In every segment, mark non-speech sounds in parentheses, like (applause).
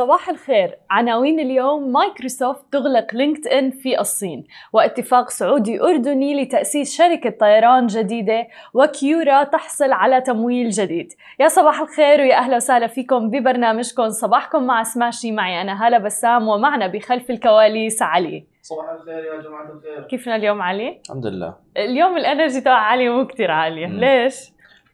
صباح الخير. عناوين اليوم مايكروسوفت تغلق لينكد ان في الصين. واتفاق سعودي أردني لتأسيس شركة طيران جديدة. وكيورا تحصل على تمويل جديد. يا صباح الخير ويا أهلا وسهلا فيكم ببرنامجكم. صباحكم مع سماشي. معي أنا هلا بسام ومعنا بخلف الكواليس علي. صباح الخير يا جماعة الخير. كيفنا اليوم علي؟ الحمد لله. اليوم الإنرجي تبع علي مو كثير عاليه مم. ليش؟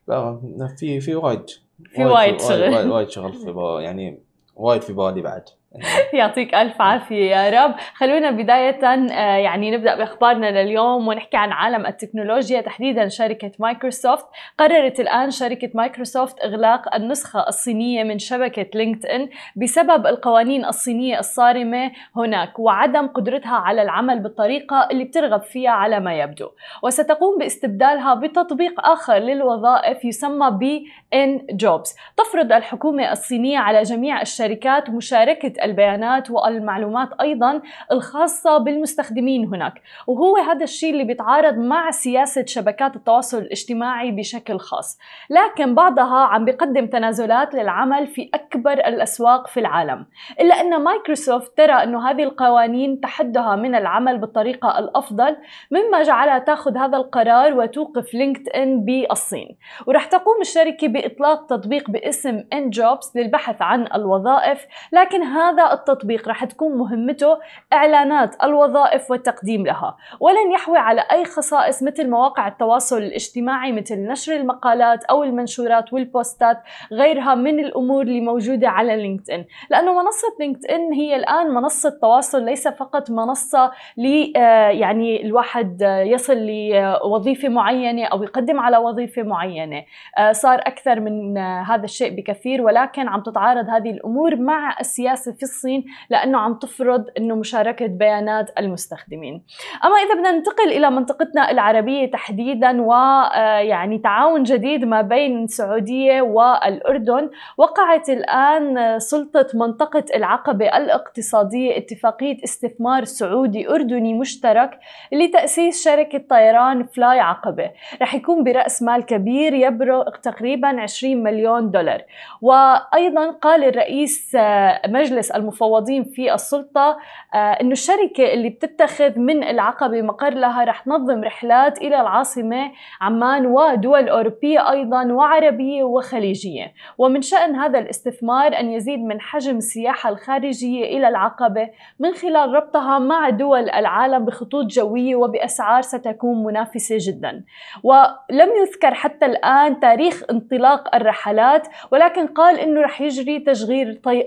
لا في في وايد. في وايد شغل. وايد, شغل في يعني وايد في بالي بعد (laughs) يعطيك ألف عافية يا رب. خلونا بداية آه، يعني نبدأ بأخبارنا لليوم ونحكي عن عالم التكنولوجيا. تحديدا شركة مايكروسوفت. قررت الآن شركة مايكروسوفت إغلاق النسخة الصينية من شبكة لينكد إن بسبب القوانين الصينية الصارمة هناك وعدم قدرتها على العمل بالطريقة اللي بترغب فيها على ما يبدو. وستقوم باستبدالها بتطبيق آخر للوظائف يسمى بي إن جوبز. تفرض الحكومة الصينية على جميع الشركات مشاركة البيانات والمعلومات أيضا الخاصة بالمستخدمين هناك. وهو هذا الشيء اللي بيتعارض مع سياسة شبكات التواصل الاجتماعي بشكل خاص. لكن بعضها عم بيقدم تنازلات للعمل في أكبر الأسواق في العالم. إلا أن مايكروسوفت ترى أنه هذه القوانين تحدها من العمل بالطريقة الأفضل مما جعلها تأخذ هذا القرار وتوقف لينكد إن بالصين. ورح تقوم الشركة بإطلاق تطبيق باسم إن جوبز للبحث عن الوظائف لكن هذا التطبيق رح تكون مهمته إعلانات الوظائف والتقديم لها ولن يحوي على أي خصائص مثل مواقع التواصل الاجتماعي مثل نشر المقالات أو المنشورات والبوستات غيرها من الأمور اللي موجودة على لينكد إن لأنه منصة لينكد إن هي الآن منصة تواصل ليس فقط منصة ل آه، يعني الواحد آه، يصل لوظيفة معينة أو يقدم على وظيفة معينة آه، صار أكثر من هذا الشيء بكثير ولكن عم تتعارض هذه الأمور مع السياسة في الصين لأنه عم تفرض أنه مشاركة بيانات المستخدمين. أما إذا بدنا ننتقل إلى منطقتنا العربية تحديدا ويعني تعاون جديد ما بين السعودية والأردن وقعت الآن سلطة منطقة العقبة الاقتصادية اتفاقية استثمار سعودي أردني مشترك لتأسيس شركة طيران فلاي عقبة. رح يكون برأس مال كبير يبلغ تقريبا 20 مليون دولار. وأيضا قال الرئيس آه، مجلس المفوضين في السلطة آه، أنه الشركة اللي بتتخذ من العقبة مقر لها رح تنظم رحلات إلى العاصمة عمان ودول أوروبية أيضا وعربية وخليجية. ومن شأن هذا الاستثمار أن يزيد من حجم السياحة الخارجية إلى العقبة من خلال ربطها مع دول العالم بخطوط جوية وبأسعار ستكون منافسة جدا. ولم يذكر حتى الآن تاريخ انطلاق الرحلات ولكن قال إنه رح يجري تشغيل طي...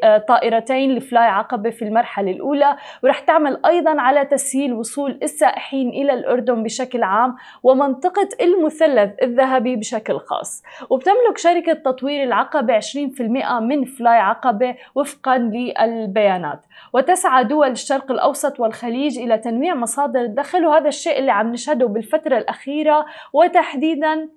طائرتين لفلاي عقبة في المرحلة الأولى ورح تعمل أيضا على تسهيل وصول السائحين إلى الأردن بشكل عام ومنطقة المثلث الذهبي بشكل خاص. وبتملك شركة تطوير العقبة 20% من فلاي عقبة وفقا للبيانات. وتسعى دول الشرق الأوسط والخليج إلى تنويع مصادر الدخل وهذا الشيء اللي عم نشهده بالفترة الأخيرة وتحديدا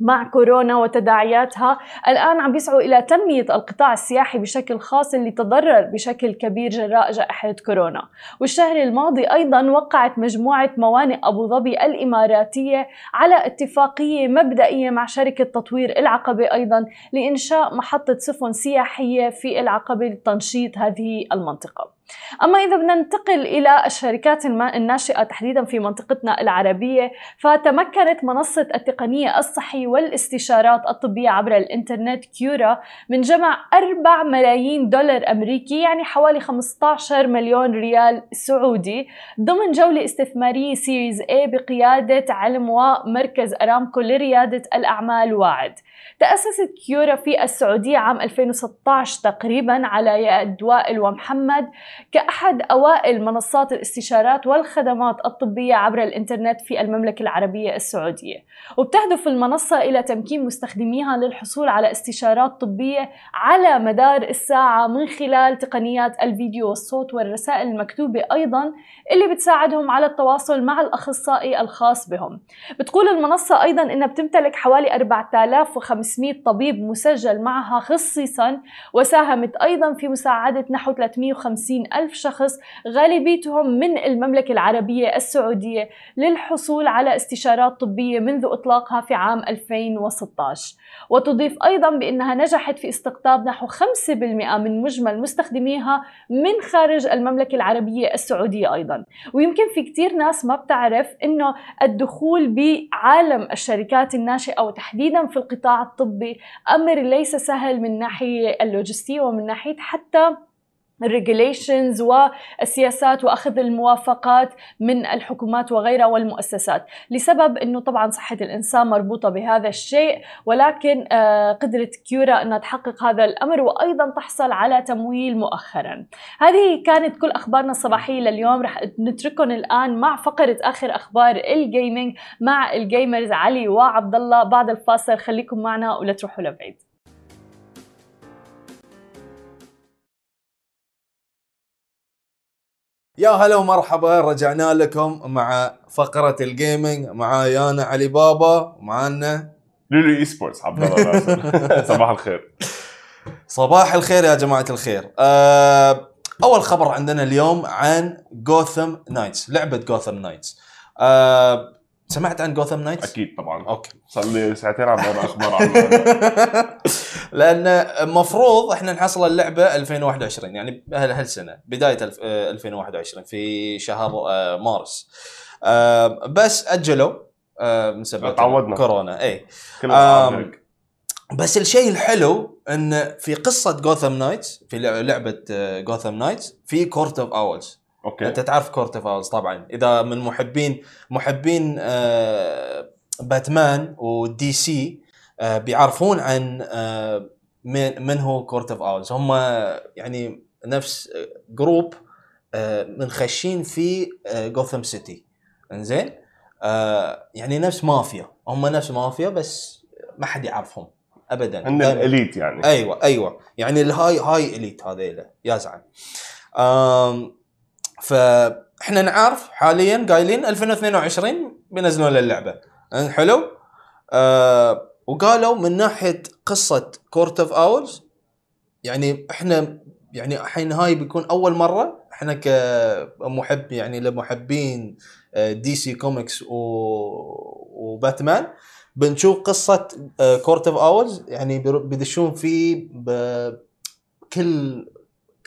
مع كورونا وتداعياتها الآن عم بيسعوا إلى تنمية القطاع السياحي بشكل خاص اللي تضرر بشكل كبير جراء جائحة كورونا. والشهر الماضي أيضا وقعت مجموعة موانئ أبو ظبي الإماراتية على اتفاقية مبدئية مع شركة تطوير العقبة أيضا لإنشاء محطة سفن سياحية في العقبة لتنشيط هذه المنطقة. أما إذا بدنا ننتقل إلى الشركات الناشئة تحديدا في منطقتنا العربية فتمكنت منصة التقنية الصحي والاستشارات الطبية عبر الإنترنت كيورا من جمع 4 ملايين دولار أمريكي يعني حوالي 15 مليون ريال سعودي ضمن جولة استثمارية سيريز A بقيادة علم ومركز أرامكو لريادة الأعمال واعد. تأسست كيورا في السعودية عام 2016 تقريبا على يد وائل ومحمد كأحد أوائل منصات الاستشارات والخدمات الطبية عبر الإنترنت في المملكة العربية السعودية. وبتهدف المنصة إلى تمكين مستخدميها للحصول على استشارات طبية على مدار الساعة من خلال تقنيات الفيديو والصوت والرسائل المكتوبة أيضا اللي بتساعدهم على التواصل مع الأخصائي الخاص بهم. بتقول المنصة أيضا إنها بتمتلك حوالي 4500 طبيب مسجل معها خصيصا وساهمت أيضا في مساعدة نحو 350 ألف شخص غالبيتهم من المملكة العربية السعودية للحصول على استشارات طبية منذ إطلاقها في عام 2016 وتضيف أيضا بأنها نجحت في استقطاب نحو 5% من مجمل مستخدميها من خارج المملكة العربية السعودية أيضا. ويمكن في كتير ناس ما بتعرف أنه الدخول بعالم الشركات الناشئة وتحديدا في القطاع الطبي أمر ليس سهل من ناحية اللوجستية ومن ناحية حتى الريجوليشنز والسياسات وأخذ الموافقات من الحكومات وغيرها والمؤسسات. لسبب إنه طبعا صحة الإنسان مربوطة بهذا الشيء ولكن آه، قدرت كيورا إنها تحقق هذا الأمر وأيضا تحصل على تمويل مؤخرا. هذه كانت كل أخبارنا الصباحية لليوم. رح نترككم الآن مع فقرة آخر أخبار الجيمنج مع الجيمرز علي وعبد الله بعد الفاصل خليكم معنا ولا تروحوا لبعيد. يا هلا ومرحبا رجعنا لكم مع فقرة الجيمنج معاي أنا علي بابا ومعانا لولو اي سبورتس عبد الله (laughs) صباح الخير. صباح الخير يا جماعة الخير. آه، أول خبر عندنا اليوم عن جوثم نايتس لعبة جوثم نايتس سمعت عن جوثم نايتس؟ أكيد طبعا. أوكي. صار لي ساعتين عم بقرا أخبار عنها (laughs) لأن المفروض إحنا نحصل اللعبة 2021 يعني هال- هالسنة بداية ألف- آه، 2021 في شهر آه، مارس. آه، بس أجلوا من سبب تعودنا. كورونا. اي. بس الشيء الحلو إن في قصة جوثم نايتس في لع- لعبة جوثم نايتس في كورت اوف اولز أوكي. أنت تعرف كورت اولز طبعا. إذا من محبين محبين آه، باتمان ودي سي آه، بيعرفون عن آه، من من هو كورت اوف اولز هم يعني نفس جروب آه، منخشين في جوثم سيتي. إنزين؟ آه، يعني نفس مافيا. هم نفس مافيا بس ما حد يعرفهم. ابدا. هن. الإليت يعني. أيوه أيوه. يعني الهاي هاي إليت هذيلا يا زعم فاحنا نعرف حاليا قايلين 2022 بينزلون اللعبة. حلو؟ آه وقالوا من ناحية قصة كورت اوف اولز يعني إحنا يعني الحين هاي بيكون أول مرة إحنا كمحب يعني لمحبين دي سي كوميكس و... وباتمان بنشوف قصة كورت اوف اولز يعني بيدشون فيه بكل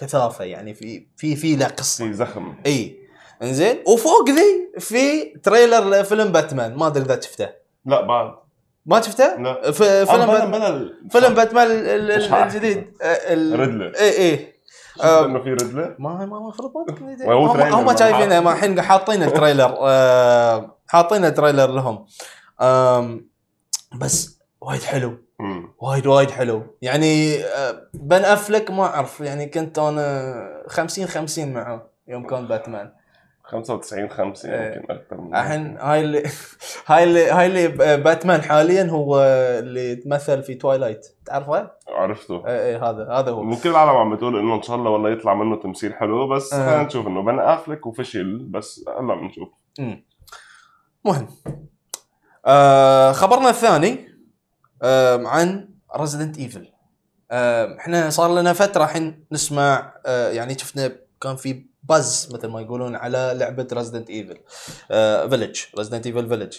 كثافة يعني في في في له قصة. في زخم. إي. إنزين؟ وفوق ذي في تريلر لفيلم باتمان. ما أدري إذا شفته. لا بعد ما شفته؟ لا. آه، فيلم بلا باتمان ال- فيلم باتمان. الجديد. آه، ال- ريدلر. إي إي. شفت آه، إنه في ريدلر؟ ما ما المفروض ما هم شايفينه. ما الحين حاطين التريلر. آه، حاطين التريلر لهم. بس وايد حلو. وايد وايد حلو. يعني آه، بن أفلك ما أعرف يعني كنت أنا 50 50 معه يوم كان باتمان. 95 5 إيه. يمكن أكثر من الحين (laughs) هاي اللي هاي اللي هاي اللي باتمان حاليا هو اللي تمثل في توايلايت تعرفه؟ عرفته. اي اي هذا هذا هو. من كل العالم عم بتقول إنه إن شاء الله والله يطلع منه تمثيل حلو بس آه. خلينا نشوف إنه بن أفلك وفشل بس هلا بنشوف. مهم. آه خبرنا الثاني. عن ريزدنت ايفل إحنا صار لنا فترة الحين نسمع يعني شفنا كان في باز مثل ما يقولون على لعبة ريزدنت ايفل فيلج ريزدنت ايفل فيلج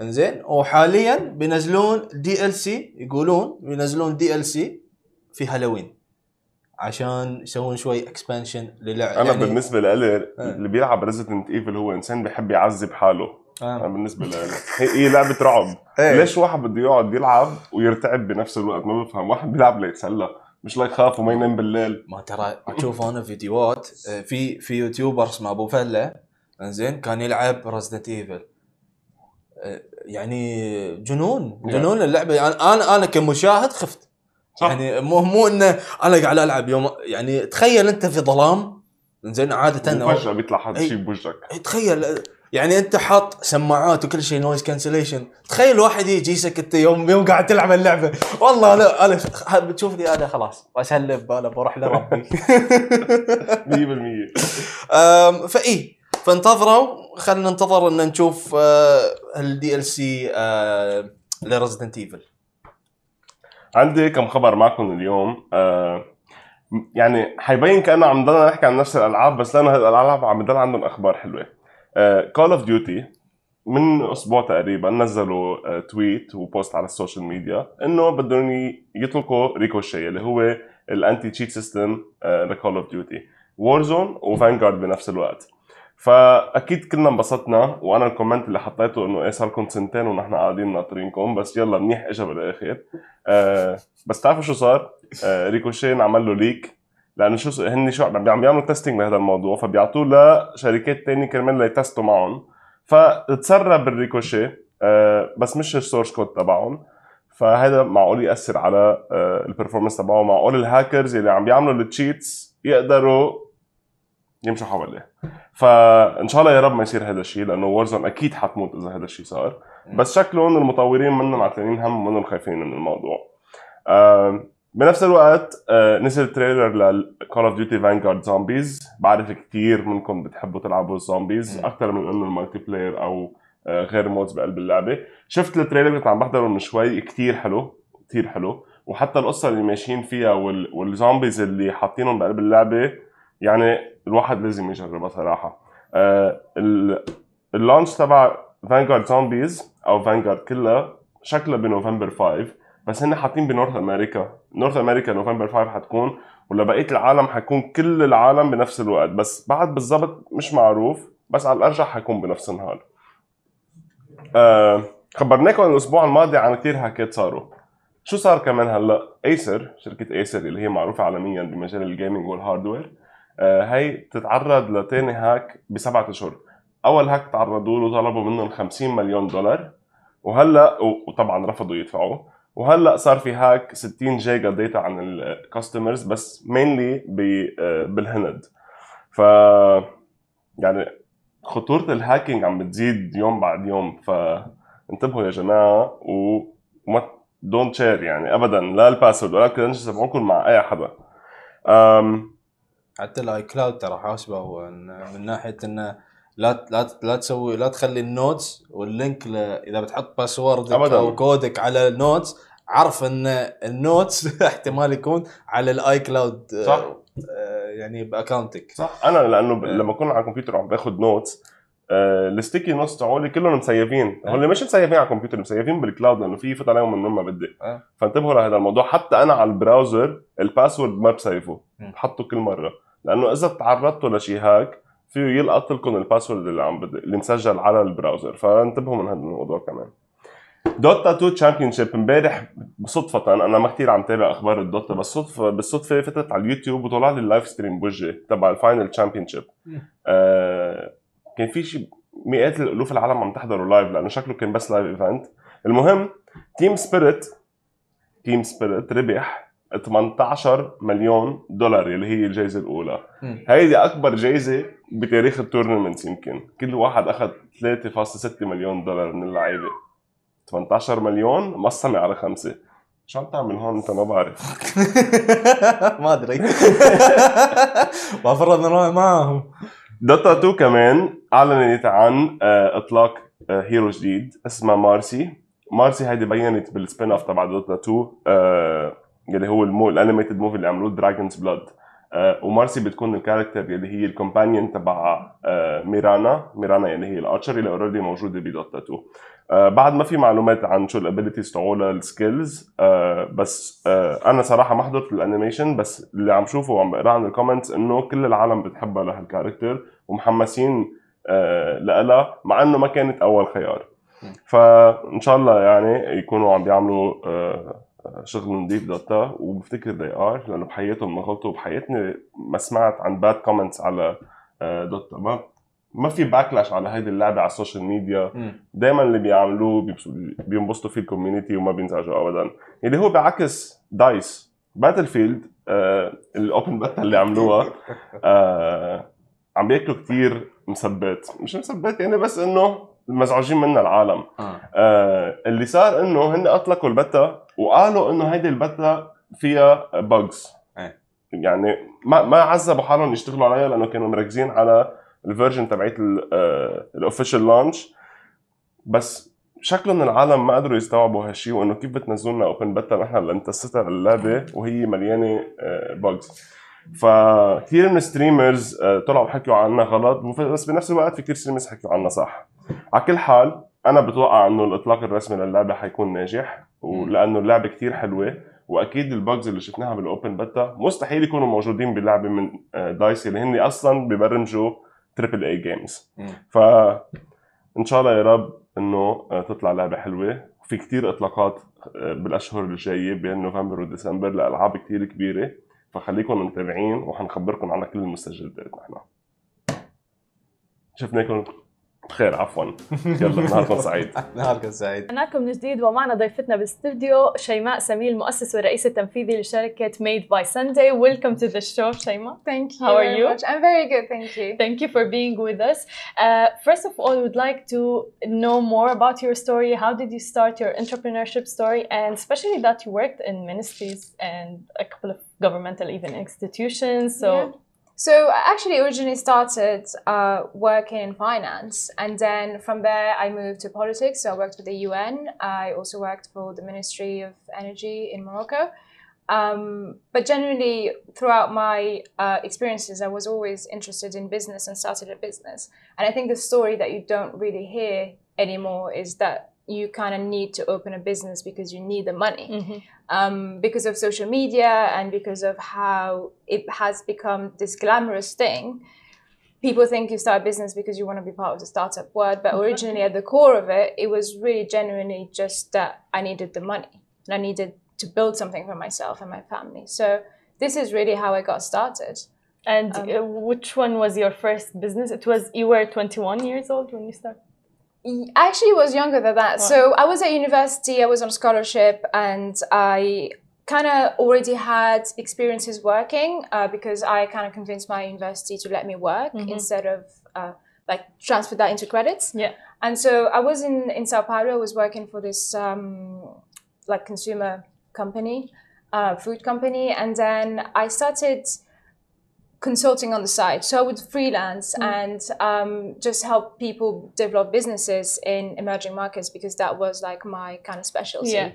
إنزين وحاليا بينزلون دي ال سي يقولون بينزلون دي ال سي في هالوين عشان يسوون شوي اكسبانشن للعبه أنا بالنسبة لي آه. اللي بيلعب ريزيدنت ايفل هو إنسان بيحب يعذب حاله. آه. بالنسبة لي هي, هي لعبة رعب. إيه. ليش واحد بده يقعد يلعب ويرتعب بنفس الوقت؟ ما بفهم. واحد بيلعب ليتسلى مش ليخاف وما ينام بالليل. ما ترى أشوف أنا فيديوهات. آه، في في يوتيوبر اسمه أبو فلة. إنزين كان يلعب ريزدنت ايفل يعني جنون. جنون اللعبة. يعني أنا أنا كمشاهد خفت. صح. يعني مو مو إنه أنا قاعد ألعب يوم يعني تخيل أنت في ظلام. إنزين عادة وفجاه بيطلع حد. شيء بوجهك. تخيل. يعني انت حاط سماعات وكل شيء نويز كانسليشن تخيل واحد يجي يسكت يوم يوم قاعد تلعب اللعبة. والله أنا أنا بتشوفني أنا خلاص بسلم أنا بروح لربي. (laughs) 100% أم، فإي فانتظروا. خلينا ننتظر إن نشوف الدي ال سي لريزدنت ايفل عندي كم خبر معكم اليوم. آه يعني حيبين كأنه عم نضلنا نحكي عن نفس الألعاب بس لأنه الالعاب عم يضل عندهم أخبار حلوة. كول اوف ديوتي من أسبوع تقريبا نزلوا آه، تويت وبوست على السوشيال ميديا إنه بدهم يطلقوا ريكوشي اللي هو الانتي تشيت سيستم لكول اوف ديوتي وورزون وفانجارد بنفس الوقت. فأكيد كلنا انبسطنا وأنا الكومنت اللي حطيته إنه إيه صار لكم سنتين ونحن قاعدين ناطرينكم بس يلا منيح اجى بالآخر. آه بس تعرفوا شو صار؟ آه ريكوشي انعمل له ليك لأنه شو هن شو عم عم بيعملوا تيستينج لهذا الموضوع فبيعطوه لشركات تانية كرمال ليتستوا معهم. فتسرب الريكوشي آه بس مش السورس كود تبعهم. فهذا معقول يأثر على آه البرفورمانس تبعه معقول الهاكرز اللي عم بيعملوا التشيتس يقدروا يمشوا حواليه. فإن شاء الله يا رب ما يصير هذا الشيء لأنه وورزون أكيد حتموت إذا هذا الشيء صار. بس شكلهم المطورين منهم عتلانين هم منهم خايفين من الموضوع. آه بنفس الوقت آه نزل تريلر لكول اوف ديوتي فانجارد زومبيز بعرف كثير منكم بتحبوا تلعبوا الزومبيز. أكثر من إنه المالتي بلاير أو آه غير مودز بقلب اللعبة. شفت التريلر كنت عم بحضره من شوي كثير حلو كثير حلو. وحتى القصة اللي ماشيين فيها وال... والزومبيز اللي حاطينهم بقلب اللعبة يعني الواحد لازم يجربها صراحة. آه ال... اللانش تبع فانجارد زومبيز أو فانجارد كلها شكلها بنوفمبر 5 بس هن حاطين بنورث أمريكا. نورث أمريكا نوفمبر 5 حتكون ولا بقية العالم حيكون كل العالم بنفس الوقت. بس بعد بالضبط مش معروف بس على الأرجح حيكون بنفس النهار. آه خبرناكم الأسبوع الماضي عن كثير هاكات صاروا شو صار كمان هلأ؟ ايسر شركة ايسر اللي هي معروفة عالميا بمجال الجيمنج والهاردوير آه هي بتتعرض لتاني هاك بسبعة أشهر. أول هاك تعرضوا له طلبوا منهم 50 مليون دولار وهلأ وطبعا رفضوا يدفعوا وهلأ صار في هاك 60 جيجا داتا عن الكاستمرز بس مينلي بالهند. ف يعني خطورة الهاكينج عم بتزيد يوم بعد يوم. فانتبهوا يا جماعة وما دونت شير يعني ابدا لا الباسورد ولا الكرنشز تبعكم مع أي حدا أم حتى الاي كلاود ترى حاسبة من ناحية انه لا لا لا تسوي لا تخلي النوتس واللينك ل... إذا بتحط باسوردك. أو كودك على النوتس عرف إن النوتس (laughs) احتمال يكون على الاي كلاود آه، صح. آه، يعني باكونتك صح أنا لأنه ب... إيه. لما أكون على الكمبيوتر وعم باخذ نوتس آه الستيكي نوتس تبعولي كلهم مسيفين إيه. هول مش مسيفين على الكمبيوتر مسيفين بالكلاود لأنه في يفوت عليهم من وين ما بدي. فانتبهوا لهذا الموضوع حتى أنا على البراوزر الباسورد ما بسيفه. بحطه كل مرة لأنه إذا تعرضتوا لشي هاك فيه يلقط لكم الباسورد اللي عم بدي اللي مسجل على البراوزر فانتبهوا من هذا الموضوع كمان دوتا 2 تشامبيون شيب امبارح صدفة أنا ما كثير عم تابع أخبار الدوتا بس صدفة بالصدفة فتت على اليوتيوب وطلع لي اللايف ستريم بوجهي تبع الفاينل تشامبيون شيب. آه كان في شيء مئات الألوف العالم عم تحضروا لايف لأنه شكله كان بس لايف ايفنت المهم تيم سبيريت تيم سبيريت ربح 18 مليون دولار اللي هي الجائزه الأولى. هيدي أكبر جائزه بتاريخ التورنمنت يمكن. كل واحد أخذ 3.6 مليون دولار من اللعيبة. 18 مليون؟ مقسمه على خمسة. شو عم تعمل هون؟ انت ما بعرف. (laughs) ما أدري. (laughs) المفروض نروح معهم. دوتا 2 كمان اعلنت عن آه، إطلاق آه، هيرو جديد اسمها مارسي. مارسي هيدي بينت بالسبين اوف تبع دوتا 2 آه، اللي هو المو الانيميتد موفي اللي عملوه دراجونز بلاد ومارسي بتكون الكاركتر اللي هي الكومبانيون تبع آه، ميرانا ميرانا يعني هي الارشر اللي اوريدي موجودة بدوتا 2 آه، بعد ما في معلومات عن شو الابيلتيز تبعولها السكيلز بس آه، أنا صراحة ما حضرت الانيميشن بس اللي عم شوفه وعم بقرا عن الكومنتس إنه كل العالم بتحبها لهالكاركتر ومحمسين آه، لها مع إنه ما كانت أول خيار. فإن شاء الله يعني يكونوا عم بيعملوا آه، آه، شغل نظيف دوتا وبفتكر they ار لأنه بحياتهم ما غلطوا بحياتي ما سمعت عن باد كومنتس على آه، دوتا. ما ما في باكلاش على هيدي اللعبة على السوشيال ميديا. دائما اللي بيعملوه بينبسطوا فيه الكوميونتي وما بينزعجوا ابدا. اللي هو بعكس دايس. باتل فيلد آه الاوبن بتا اللي عملوها آه عم بياكلوا كتير مسبات. مش مسبات يعني بس إنه مزعوجين منا العالم. آه. آه اللي صار إنه هن أطلقوا البتا وقالوا إنه هيدي البتا فيها بجز إيه. يعني ما ما عذبوا حالهم يشتغلوا عليها لأنه كانوا مركزين على الفيرجن تبعت الاوفيشال لانش بس شكله ان العالم ما قدروا يستوعبوا هالشيء وإنه كيف بتنزلوا لنا اوبن بتا نحن لنتستها اللعبة وهي مليانة بجز فكثير من الستريمرز آه، طلعوا حكوا عنا غلط. بس بنفس الوقت في كثير ستريمرز حكوا عنا صح. على كل حال أنا بتوقع إنه الإطلاق الرسمي للعبة حيكون ناجح ولأنه اللعبة كثير حلوة وأكيد البجز اللي شفناها بالأوبن بتا مستحيل يكونوا موجودين بلعبه من آه، دايس اللي هن أصلا ببرمجوا تريبل اي جيمز. ف إن شاء الله يا رب إنه آه، تطلع لعبة حلوة. وفي كتير إطلاقات آه، بالأشهر الجاية بين نوفمبر وديسمبر لألعاب كتير كبيرة. فخليكم متابعين وحنخبركم على كل المستجدات نحن. شفناكم؟ بخير عفوا يلا نهاركم سعيد نهاركم سعيد معكم من جديد ومعنا ضيفتنا بالاستوديو شيماء سميل المؤسس والرئيس التنفيذي لشركة Made by Sunday. Welcome to the show, شيماء. Thank you How are you? much. I'm very good, thank you. Thank you for being with us. Uh, first of all, we'd like to know more about your story. How did you start your entrepreneurship story? And especially that you worked in ministries and a couple of governmental even institutions. So, Yeah. So I actually originally started uh, working in finance, and then from there I moved to politics. So I worked with the UN. I also worked for the Ministry of Energy in Morocco. Um, but generally, throughout my uh, experiences, I was always interested in business and started a business. And I think the story that you don't really hear anymore is that you kind of need to open a business because you need the money Mhm. um, because of social media and because of how it has become this glamorous thing. People think you start a business because you want to be part of the startup world, but originally at the core of it, it was really genuinely just that I needed the money and I needed to build something for myself and my family. So this is really how I got started. and Um, uh, which one was your first business? It was you were 21 years old when you started. I actually was younger than that. So I was at university, I was on a scholarship, and I kind of already had experiences working uh, because I kind of convinced my university to let me work Mhm. instead of uh, like transfer that into credits. Yeah. And so I was in, in Sao Paulo, I was working for this um, like consumer company, uh, food company, and then I started consulting on the side. So I would freelance and um, just help people develop businesses in emerging markets because that was like my kind of specialty. Yeah.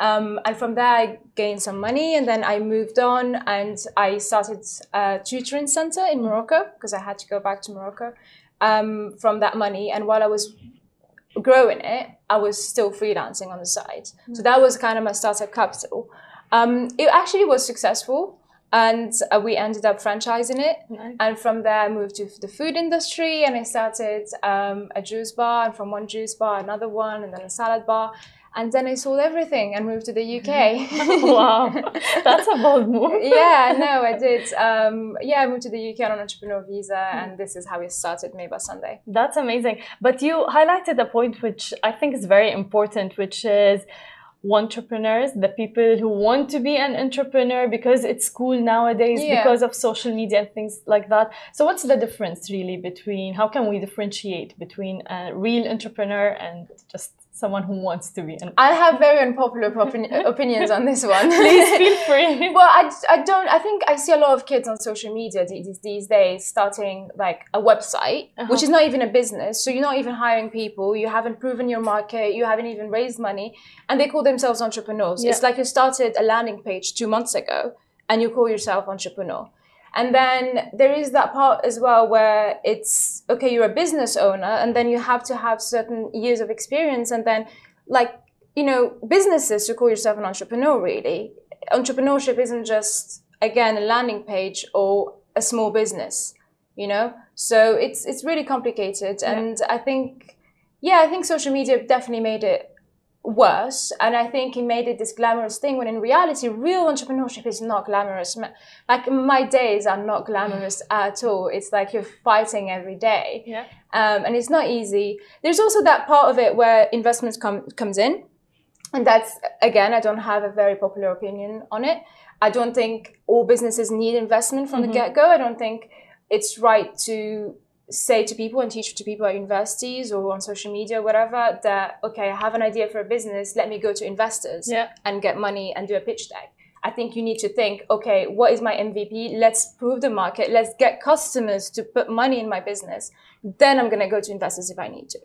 Um, and from there, I gained some money, and then I moved on and I started a tutoring center in Morocco because I had to go back to Morocco um, from that money. And while I was growing it, I was still freelancing on the side. So that was kind of my startup capital. Um, it actually was successful, and uh, we ended up franchising it. Nice. And from there, I moved to the food industry, and I started um, a juice bar, and from one juice bar, another one, and then a salad bar. And then I sold everything and moved to the UK. (laughs) wow, that's a bold move. (laughs) yeah, no, I did. Um, yeah, I moved to the UK on an entrepreneur visa, and this is how we started, Made by Sunday. That's amazing. But you highlighted a point which I think is very important, which is entrepreneurs, the people who want to be an entrepreneur because it's cool nowadays Yeah. because of social media and things like that. So what's the difference really between how can we differentiate between a real entrepreneur and just someone who wants to be an I have very unpopular opin- (laughs) opinions on this one. (laughs) Please feel free. (laughs) well, I, I don't. I think I see a lot of kids on social media these, these days starting like a website, Uh-huh. which is not even a business. So you're not even hiring people. You haven't proven your market. You haven't even raised money, and they call themselves entrepreneurs. Yeah. It's like you started a landing page two months ago, and you call yourself entrepreneur. And then there is that part as well where it's okay, you're a business owner, and then you have to have certain years of experience, and then like you know, businesses to call yourself an entrepreneur really. Entrepreneurship isn't just again a landing page or a small business, you know? So it's it's really complicated and I think yeah, I think social media definitely made it worse and I think he made it this glamorous thing when in reality real entrepreneurship is not glamorous. Like my days are not glamorous (laughs) at all. It's like you're fighting every day Yeah. um, and it's not easy. There's also that part of it where investments come comes in, and that's again, I don't have a very popular opinion on it. I don't think all businesses need investment from Mhm. the get go. I don't think it's right to say to people and teach to people at universities or on social media, whatever, that okay, I have an idea for a business. Let me go to investors Yeah. and get money and do a pitch deck. I think you need to think, okay, what is my MVP? Let's prove the market. Let's get customers to put money in my business. Then I'm going to go to investors if I need to.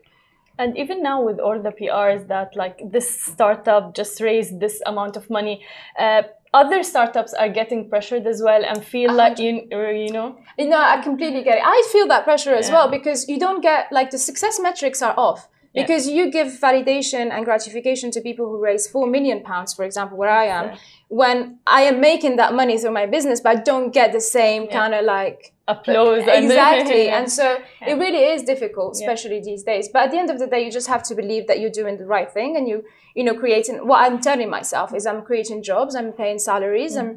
And even now, with all the PRs that like this startup just raised this amount of money, uh, other startups are getting pressured as well and feel like you, you know, You know, I completely get it. I feel that pressure as Yeah. well because you don't get like the success metrics are off. Yeah. Because you give validation and gratification to people who raise four million pounds, for example, where I am, Yeah. when I am making that money through my business, but I don't get the same kind of like applause. and- exactly. Yeah. (laughs) And so Yeah. it really is difficult, especially these days. But at the end of the day, you just have to believe that you're doing the right thing and you, you know, creating what I'm telling myself is I'm creating jobs, I'm paying salaries, mm. I'm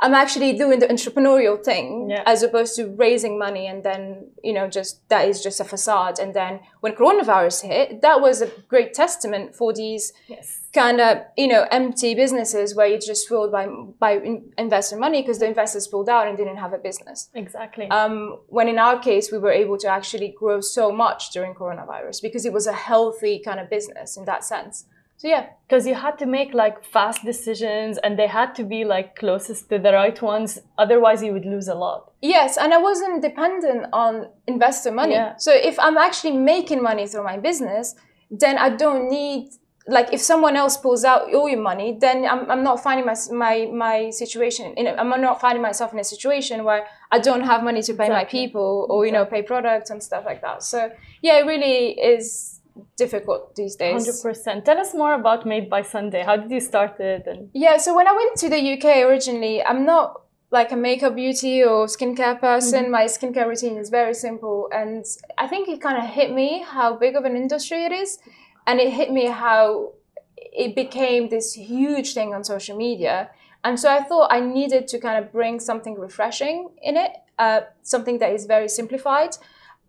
I'm actually doing the entrepreneurial thing Yeah. as opposed to raising money and then, you know, just that is just a facade. And then when coronavirus hit, that was a great testament for these yes. kind of, you know, empty businesses where you just filled by by in- investing money because the investors pulled out and didn't have a business. Exactly. Um, when in our case, we were able to actually grow so much during coronavirus because it was a healthy kind of business in that sense. So yeah, because you had to make like fast decisions and they had to be like closest to the right ones otherwise you would lose a lot Yes, and I wasn't dependent on investor money. Yeah. So if I'm actually making money through my business, then I don't need like if someone else pulls out all your money, then I'm, I'm not finding my my my situation. You know, I'm not finding myself in a situation where I don't have money to pay my people or you know pay products and stuff like that. So yeah, it really is difficult these days. 100% tell us more about made by sunday how did you start it and Yeah, so when I went to the UK originally, I'm not like a makeup beauty or skincare person. My skincare routine is very simple. And I think it kind of hit me how big of an industry it is. And it hit me how it became this huge thing on social media. And so I thought I needed to kind of bring something refreshing in it, uh, something that is very simplified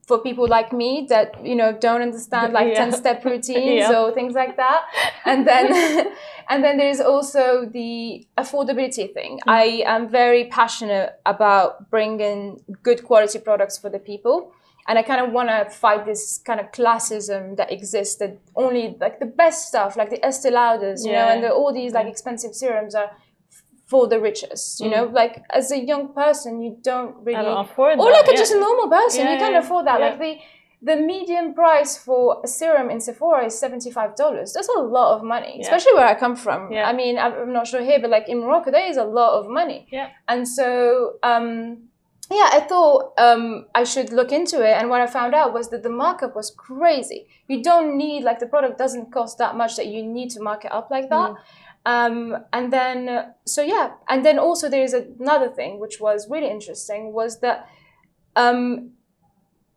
for people like me that you know don't understand like Yeah. 10 step (laughs) routines Yeah. or things like that. And then (laughs) and then there's also the affordability thing. Mm. I am very passionate about bringing good quality products for the people. And i kind of want to fight this kind of classism that exists that only like the best stuff like the estee lauders you know and the, all these like mm. expensive serums are for the richest you know like as a young person you don't really don't afford or that, like a, yeah. just a normal person Yeah, you can't yeah, afford that like the the median price for a serum in Sephora is $75 that's a lot of money Yeah. especially where I come from Yeah. I mean I'm not sure here but like in Morocco there is a lot of money Yeah. and so um yeah, I thought um, I should look into it, and what I found out was that the markup was crazy. You don't need like the product doesn't cost that much that you need to mark it up like that. Um, and then so yeah, and then also there is another thing which was really interesting was that um,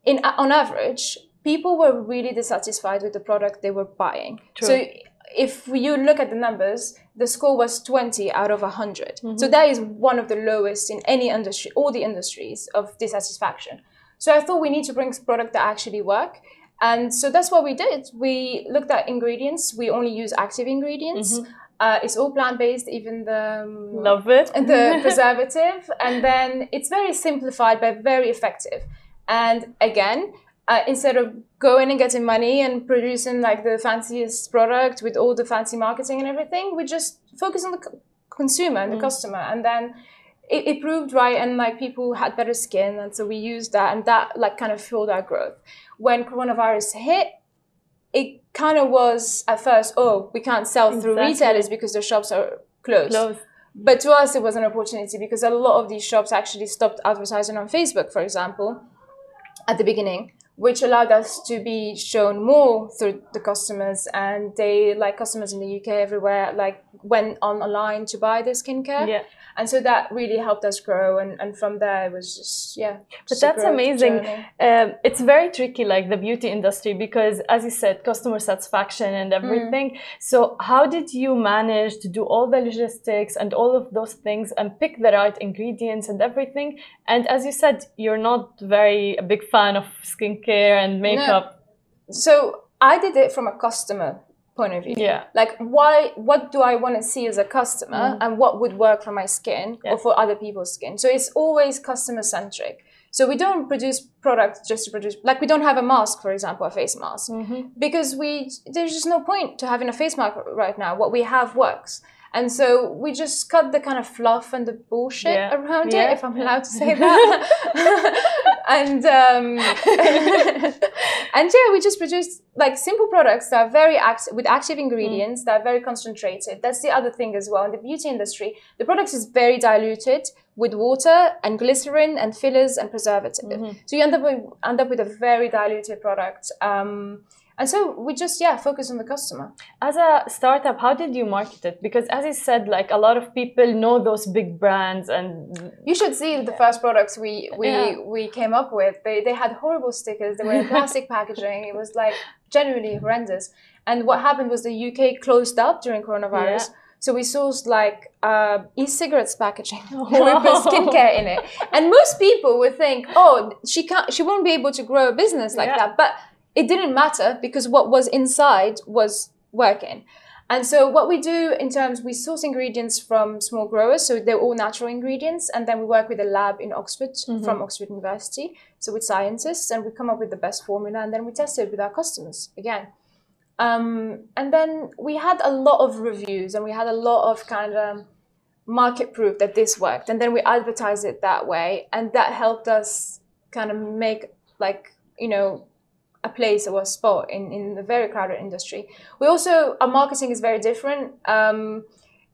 in on average people were really dissatisfied with the product they were buying. True. So if you look at the numbers, the score was 20 out of 100. So that is one of the lowest in any industry, all the industries of dissatisfaction. So I thought we need to bring product that actually work. And so that's what we did. We looked at ingredients. We only use active ingredients. Uh, it's all plant-based, even the um, love it. (laughs) the (laughs) preservative. And then it's very simplified but very effective. And again uh, instead of going and getting money and producing like the fanciest product with all the fancy marketing and everything we just focus on the c- consumer and the customer. And then it, it proved right and like people had better skin. And so we used that and that like kind of fueled our growth. When coronavirus hit it kind of was at first oh we can't sell through Exactly. retailers because the shops are closed. Close but to us, it was an opportunity because a lot of these shops actually stopped advertising on Facebook, for example, at the beginning, which allowed us to be shown more through the customers. And they, like customers in the UK, everywhere, like went on online to buy their skincare. yeah And so that really helped us grow. And, and from there, it was just, yeah. but that's amazing um, it's very tricky like the beauty industry because as you said customer satisfaction Mm. and everything so how did you manage to do all the logistics and all of those things and pick the right ingredients and everything and as you said you're not very a big fan of skincare and makeup So I did it from a customer point of view. Yeah. Like why what do I want to see as a customer mm. and what would work for my skin Yeah. or for other people's skin. So it's always customer centric. So we don't produce products just to produce like we don't have a mask, for example, a face mask. Mm-hmm. Because we there's just no point to having a face mask right now. What we have works. And so we just cut the kind of fluff and the bullshit Yeah. around Yeah. it, if I'm allowed to say that. (laughs) and um, (laughs) and yeah, we just produce like simple products that are very act- with active ingredients that are very concentrated. That's the other thing as well. In the beauty industry, the product is very diluted with water and glycerin and fillers and preservative. So you end up with, end up with a very diluted product. Um, and so we just yeah focus on the customer. As a startup, how did you market it? Because as you said, like a lot of people know those big brands and You should see the first products we we, Yeah. we came up with. They they had horrible stickers. They were in (laughs) plastic packaging. It was like genuinely horrendous. And what happened was the UK closed up during coronavirus. Yeah. So we sourced like uh, e-cigarettes packaging. Oh, we put skincare in it, and most people would think, "Oh, she can't. She won't be able to grow a business like Yeah. that." But it didn't matter because what was inside was working. And so what we do in terms, we source ingredients from small growers, so they're all natural ingredients, and then we work with a lab in Oxford from Oxford University, so with scientists, and we come up with the best formula, and then we test it with our customers again. Um, and then we had a lot of reviews, and we had a lot of kind of market proof that this worked, and then we advertised it that way, and that helped us kind of make like you know a place or a spot in, in the very crowded industry. We also, our marketing is very different. Um,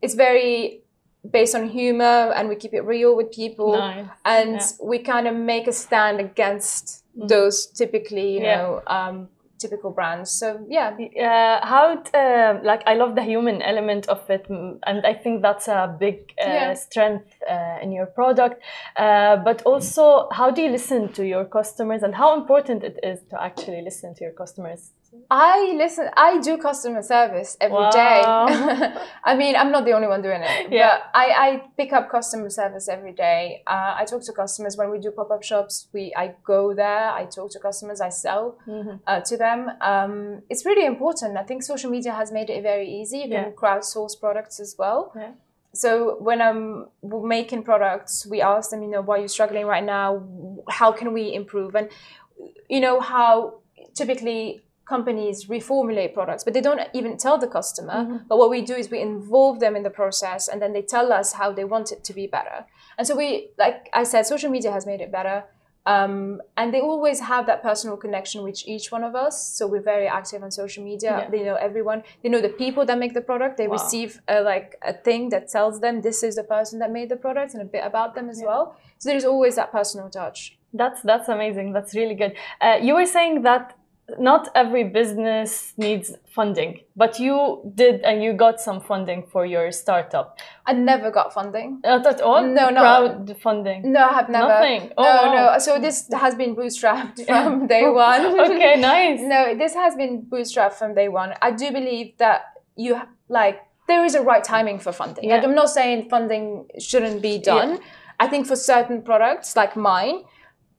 it's very based on humor and we keep it real with people. Nice. And Yeah. we kind of make a stand against those typically, you Yeah. know, um, typical brands. So yeah. uh, how uh, like I love the human element of it, and I think that's a big uh, Yeah. strength uh, in your product. Uh, but also, how do you listen to your customers, and how important it is to actually listen to your customers? I listen. I do customer service every day. Wow. (laughs) I mean, I'm not the only one doing it. Yeah. But I, I pick up customer service every day. Uh, I talk to customers when we do pop up shops. We I go there. I talk to customers. I sell Mm-hmm. uh, to them. Um, it's really important. I think social media has made it very easy. You can Yeah. crowdsource products as well. Yeah. So when I'm making products, we ask them, you know, why are you struggling right now? How can we improve? And you know how typically companies reformulate products, but they don't even tell the customer. But what we do is we involve them in the process, and then they tell us how they want it to be better. And so we, like I said, social media has made it better. Um, and they always have that personal connection with each one of us. So we're very active on social media. Yeah. They know everyone. They know the people that make the product. They Wow. receive a, like a thing that tells them this is the person that made the product and a bit about them as well. So there's always that personal touch. That's that's amazing. That's really good. Uh, you were saying that not every business needs funding, but you did, and you got some funding for your startup. I never got funding. Uh, not at all. No, no. crowdfunding. No, I have never. Nothing? Oh, no, wow. no. So this has been bootstrapped (laughs) from day (laughs) one. okay, nice. No, this has been bootstrapped from day one. I do believe that you like there is a right timing for funding. Yeah. I'm not saying funding shouldn't be done. I think for certain products like mine,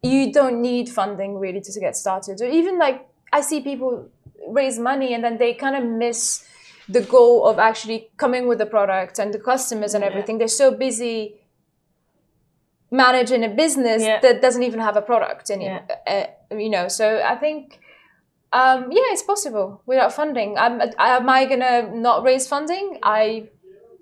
you don't need funding really to, to get started. Or even like I see people raise money and then they kind of miss the goal of actually coming with the product and the customers and Yeah. everything. They're so busy managing a business Yeah. that doesn't even have a product in Yeah. it. Uh, you know, so I think um, yeah, it's possible without funding. I'm, am I gonna not raise funding? I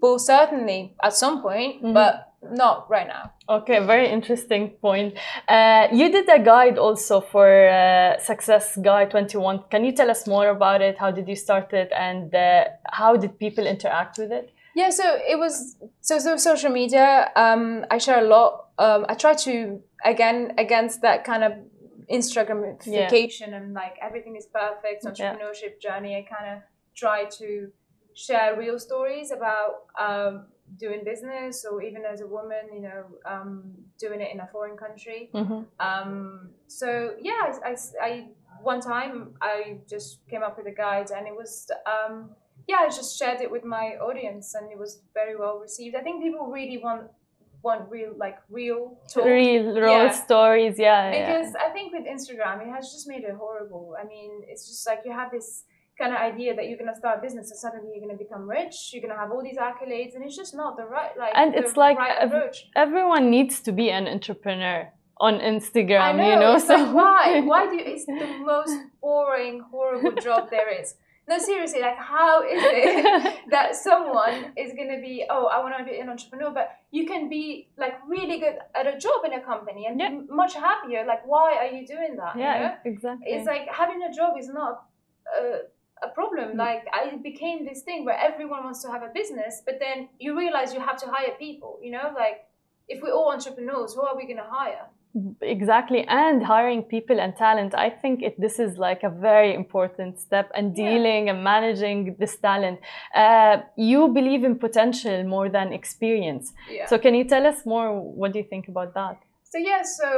will certainly at some point, Mm-hmm. but not right now. Okay, very interesting point. Uh, you did a guide also for uh, Success Guide 21. Can you tell us more about it? How did you start it, and uh, how did people interact with it? Yeah, so it was so so social media. Um, I share a lot. Um, I try to again against that kind of Instagramification and like everything is perfect entrepreneurship journey. I kind of try to share real stories about um, doing business or even as a woman, you know, um, doing it in a foreign country. Mhm. Um, so yeah, I, I, I- one time I just came up with a guide and it was um, yeah, I just shared it with my audience and it was very well received. I think people really want want real like real talk. Real, real Yeah. stories, yeah. yeah. Because I think with Instagram, it has just made it horrible. I mean, it's just like you have this kind of idea that you're gonna start a business and suddenly you're gonna become rich. You're gonna have all these accolades, and it's just not the right like. And the it's like right ev- approach. Everyone needs to be an entrepreneur on Instagram, I know. you know. it's like, why? (laughs) Why do you, it's the most boring, horrible job there is. no, seriously, like how is it (laughs) that someone is gonna be, oh, I want to be an entrepreneur, but you can be like really good at a job in a company and Yeah. be much happier. Like, why are you doing that? you know? yeah, exactly. it's like having a job is not a, a problem. Mm. Like I became this thing where everyone wants to have a business, but then you realize you have to hire people. You know, like if we're all entrepreneurs, who are we going to hire? exactly and hiring people and talent i think it, this is like a very important step and Yeah. dealing and managing this talent uh, you believe in potential more than experience Yeah. so can you tell us more what do you think about that So yeah, so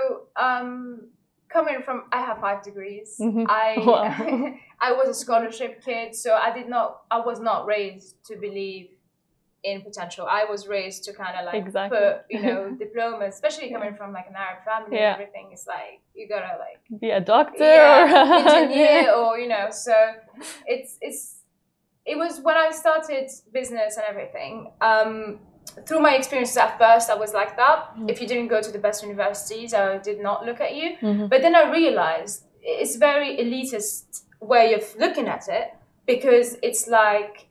um, coming from, I have five degrees. Mhm. I (laughs) Wow. (laughs) I was a scholarship kid, so I did not, I was not raised to believe in potential. I was raised to kind of like Exactly. put, you know, (laughs) diplomas, especially coming from like an Arab family Yeah. and everything. It's like you gotta like be a doctor yeah, or engineer or you know. So it's it's it was when I started business and everything. Um, through my experiences at first, I was like that. If you didn't go to the best universities, I did not look at you. Mhm. But then I realized it's very elitist way of looking at it because it's like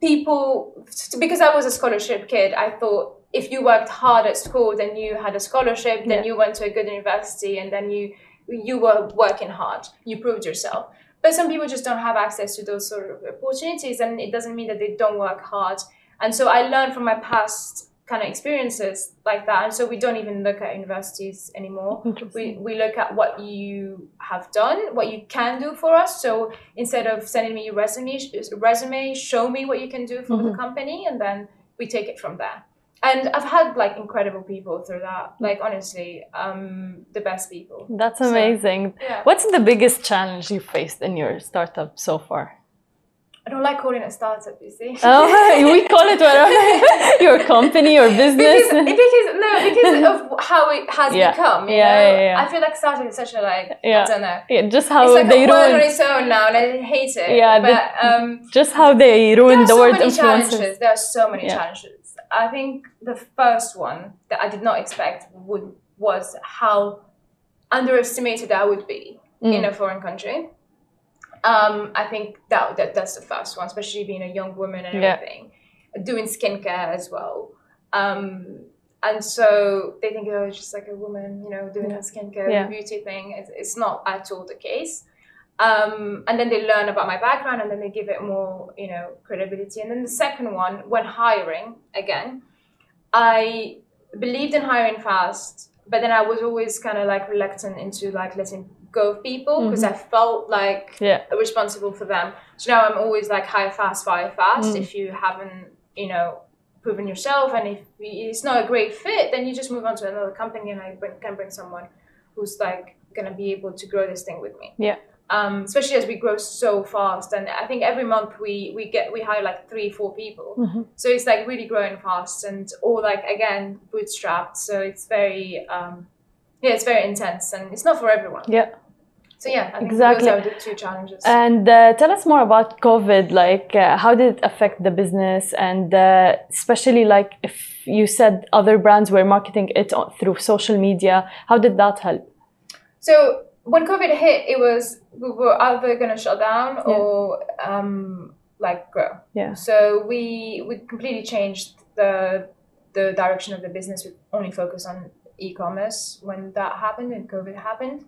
people because I was a scholarship kid, I thought if you worked hard at school, then you had a scholarship, then Yeah. you went to a good university, and then you you were working hard. You proved yourself. But some people just don't have access to those sort of opportunities, and it doesn't mean that they don't work hard. And so I learned from my past kind of experiences like that. And so we don't even look at universities anymore. We, we look at what you have done, what you can do for us. So instead of sending me your resume, resume, show me what you can do for the company, and then we take it from there. And I've had like incredible people through that. Like honestly, um, the best people. that's So- amazing Yeah. what's the biggest challenge you faced in your startup so far I don't like calling it startup. You see. oh (laughs) (laughs) we call it whatever (laughs) your company or business because, because no, because of how it has Yeah. become. You Yeah, know? yeah, yeah. I feel like startup is such a like Yeah. I don't know. Yeah, just how it's like they a word on its own now, and I hate it. Yeah, the- but um, just how they ruined are the so word many influencers challenges. There are so many Yeah. challenges. I think the first one that I did not expect would was how underestimated I would be in Mm. a foreign country. Um, I think that, that that's the first one, especially being a young woman and Yeah. everything, doing skincare as well. Um, and so they think, oh, it's just like a woman, you know, doing Yeah. her skincare Yeah. beauty thing. It's, it's not at all the case. Um, and then they learn about my background and then they give it more, you know, credibility. And then the second one, when hiring again, I believed in hiring fast, but then I was always kind of like reluctant into like letting go of people because I felt like Yeah. responsible for them. So now I'm always like hire fast, fire fast. Mm. If you haven't, you know, proven yourself and if it's not a great fit, then you just move on to another company and I bring, can bring someone who's like gonna be able to grow this thing with me yeah um, especially as we grow so fast. And I think every month we we get we hire like three, four people. Mhm. So it's like really growing fast and all like again bootstrapped. So it's very um, yeah, it's very intense and it's not for everyone. yeah So yeah, Exactly. those are the two challenges. And uh, tell us more about COVID. Like, uh, how did it affect the business? And uh, especially, like, if you said other brands were marketing it on, through social media, how did that help? So when COVID hit, it was we were either going to shut down or um, like grow. Yeah. So we we completely changed the the direction of the business. We only focused on e-commerce when that happened and COVID happened,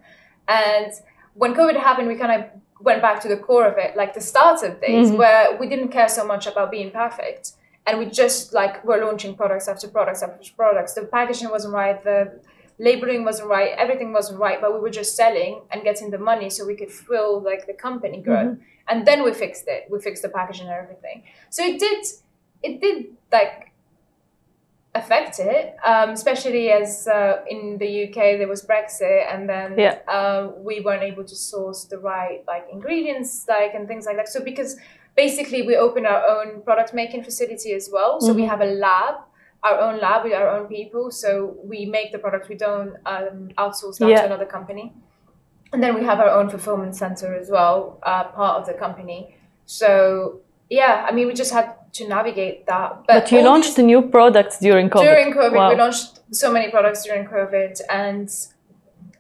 and when COVID happened, we kind of went back to the core of it, like the startup days, Mhm. where we didn't care so much about being perfect. And we just like were launching products after products after products. The packaging wasn't right, the labeling wasn't right, everything wasn't right, but we were just selling and getting the money so we could fill like the company growth. And then we fixed it. We fixed the packaging and everything. So it did it did like affect it, um, especially as uh, in the UK there was Brexit, and then Yeah. uh, we weren't able to source the right like ingredients, like and things like that. So because basically we opened our own product making facility as well, so we Mhm. have a lab, our own lab with our own people. So we make the product. We don't um, outsource that Yeah. to another company. And then we have our own fulfillment center as well, uh, part of the company. So yeah, I mean, we just had to navigate that. But you launched these- new products during COVID. during COVID. Wow. We launched so many products during COVID, and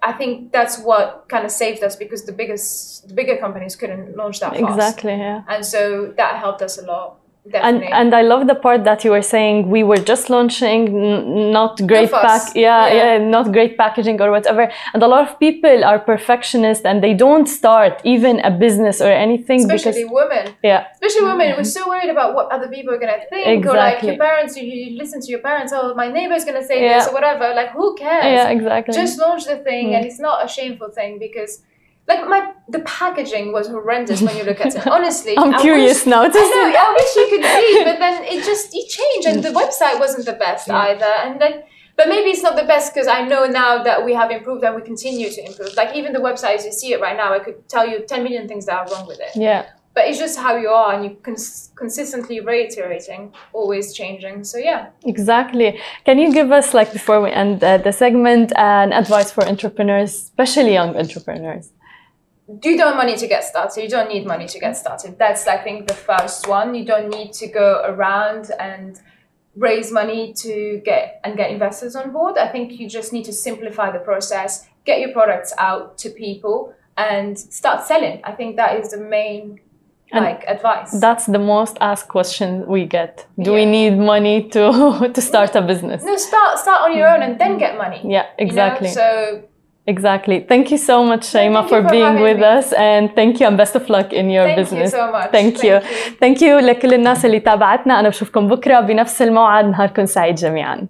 I think that's what kind of saved us because the biggest, the bigger companies couldn't launch that fast. Exactly. Yeah. And so that helped us a lot. And Definitely. and I love the part that you were saying we were just launching, n- not great pack, yeah, Yeah. yeah, not great packaging or whatever. And a lot of people are perfectionists and they don't start even a business or anything Especially because women. yeah, Especially women, we're so worried about what other people are gonna think, or like your parents. You, you listen to your parents. Oh, my neighbor's gonna say Yeah. this or whatever. Like, who cares? yeah, exactly. Just launch the thing, Mm. and it's not a shameful thing because, like, my the packaging was horrendous when you look at it. (laughs) Honestly, I'm I curious wish- now to I know. I wish you could see, but then it (laughs) just it changed, and the website wasn't the best either. And then, but maybe it's not the best because I know now that we have improved and we continue to improve. Like even the website, as you see it right now, I could tell you ten million things that are wrong with it. Yeah. But it's just how you are, and you cons- consistently reiterating, always changing. So yeah. Exactly. Can you give us, like, before we end uh, the segment, an advice for entrepreneurs, especially young entrepreneurs? You don't money to get started. You don't need money to get started. That's I think the first one. You don't need to go around and raise money to get and get investors on board. I think you just need to simplify the process, get your products out to people and start selling. I think that is the main And like advice. That's the most asked question we get. Do we need money to (laughs) to start a business? no, start start on your own and then get money. Yeah, you know? exactly. So Exactly. Thank you so much, Shaima, thank for you for being having with me. us and thank you and best of luck in your thank business. you so much. Thank you. you. Thank you لكل الناس اللي تابعتنا أنا بشوفكم بكرة بنفس الموعد نهاركم سعيد جميعاً.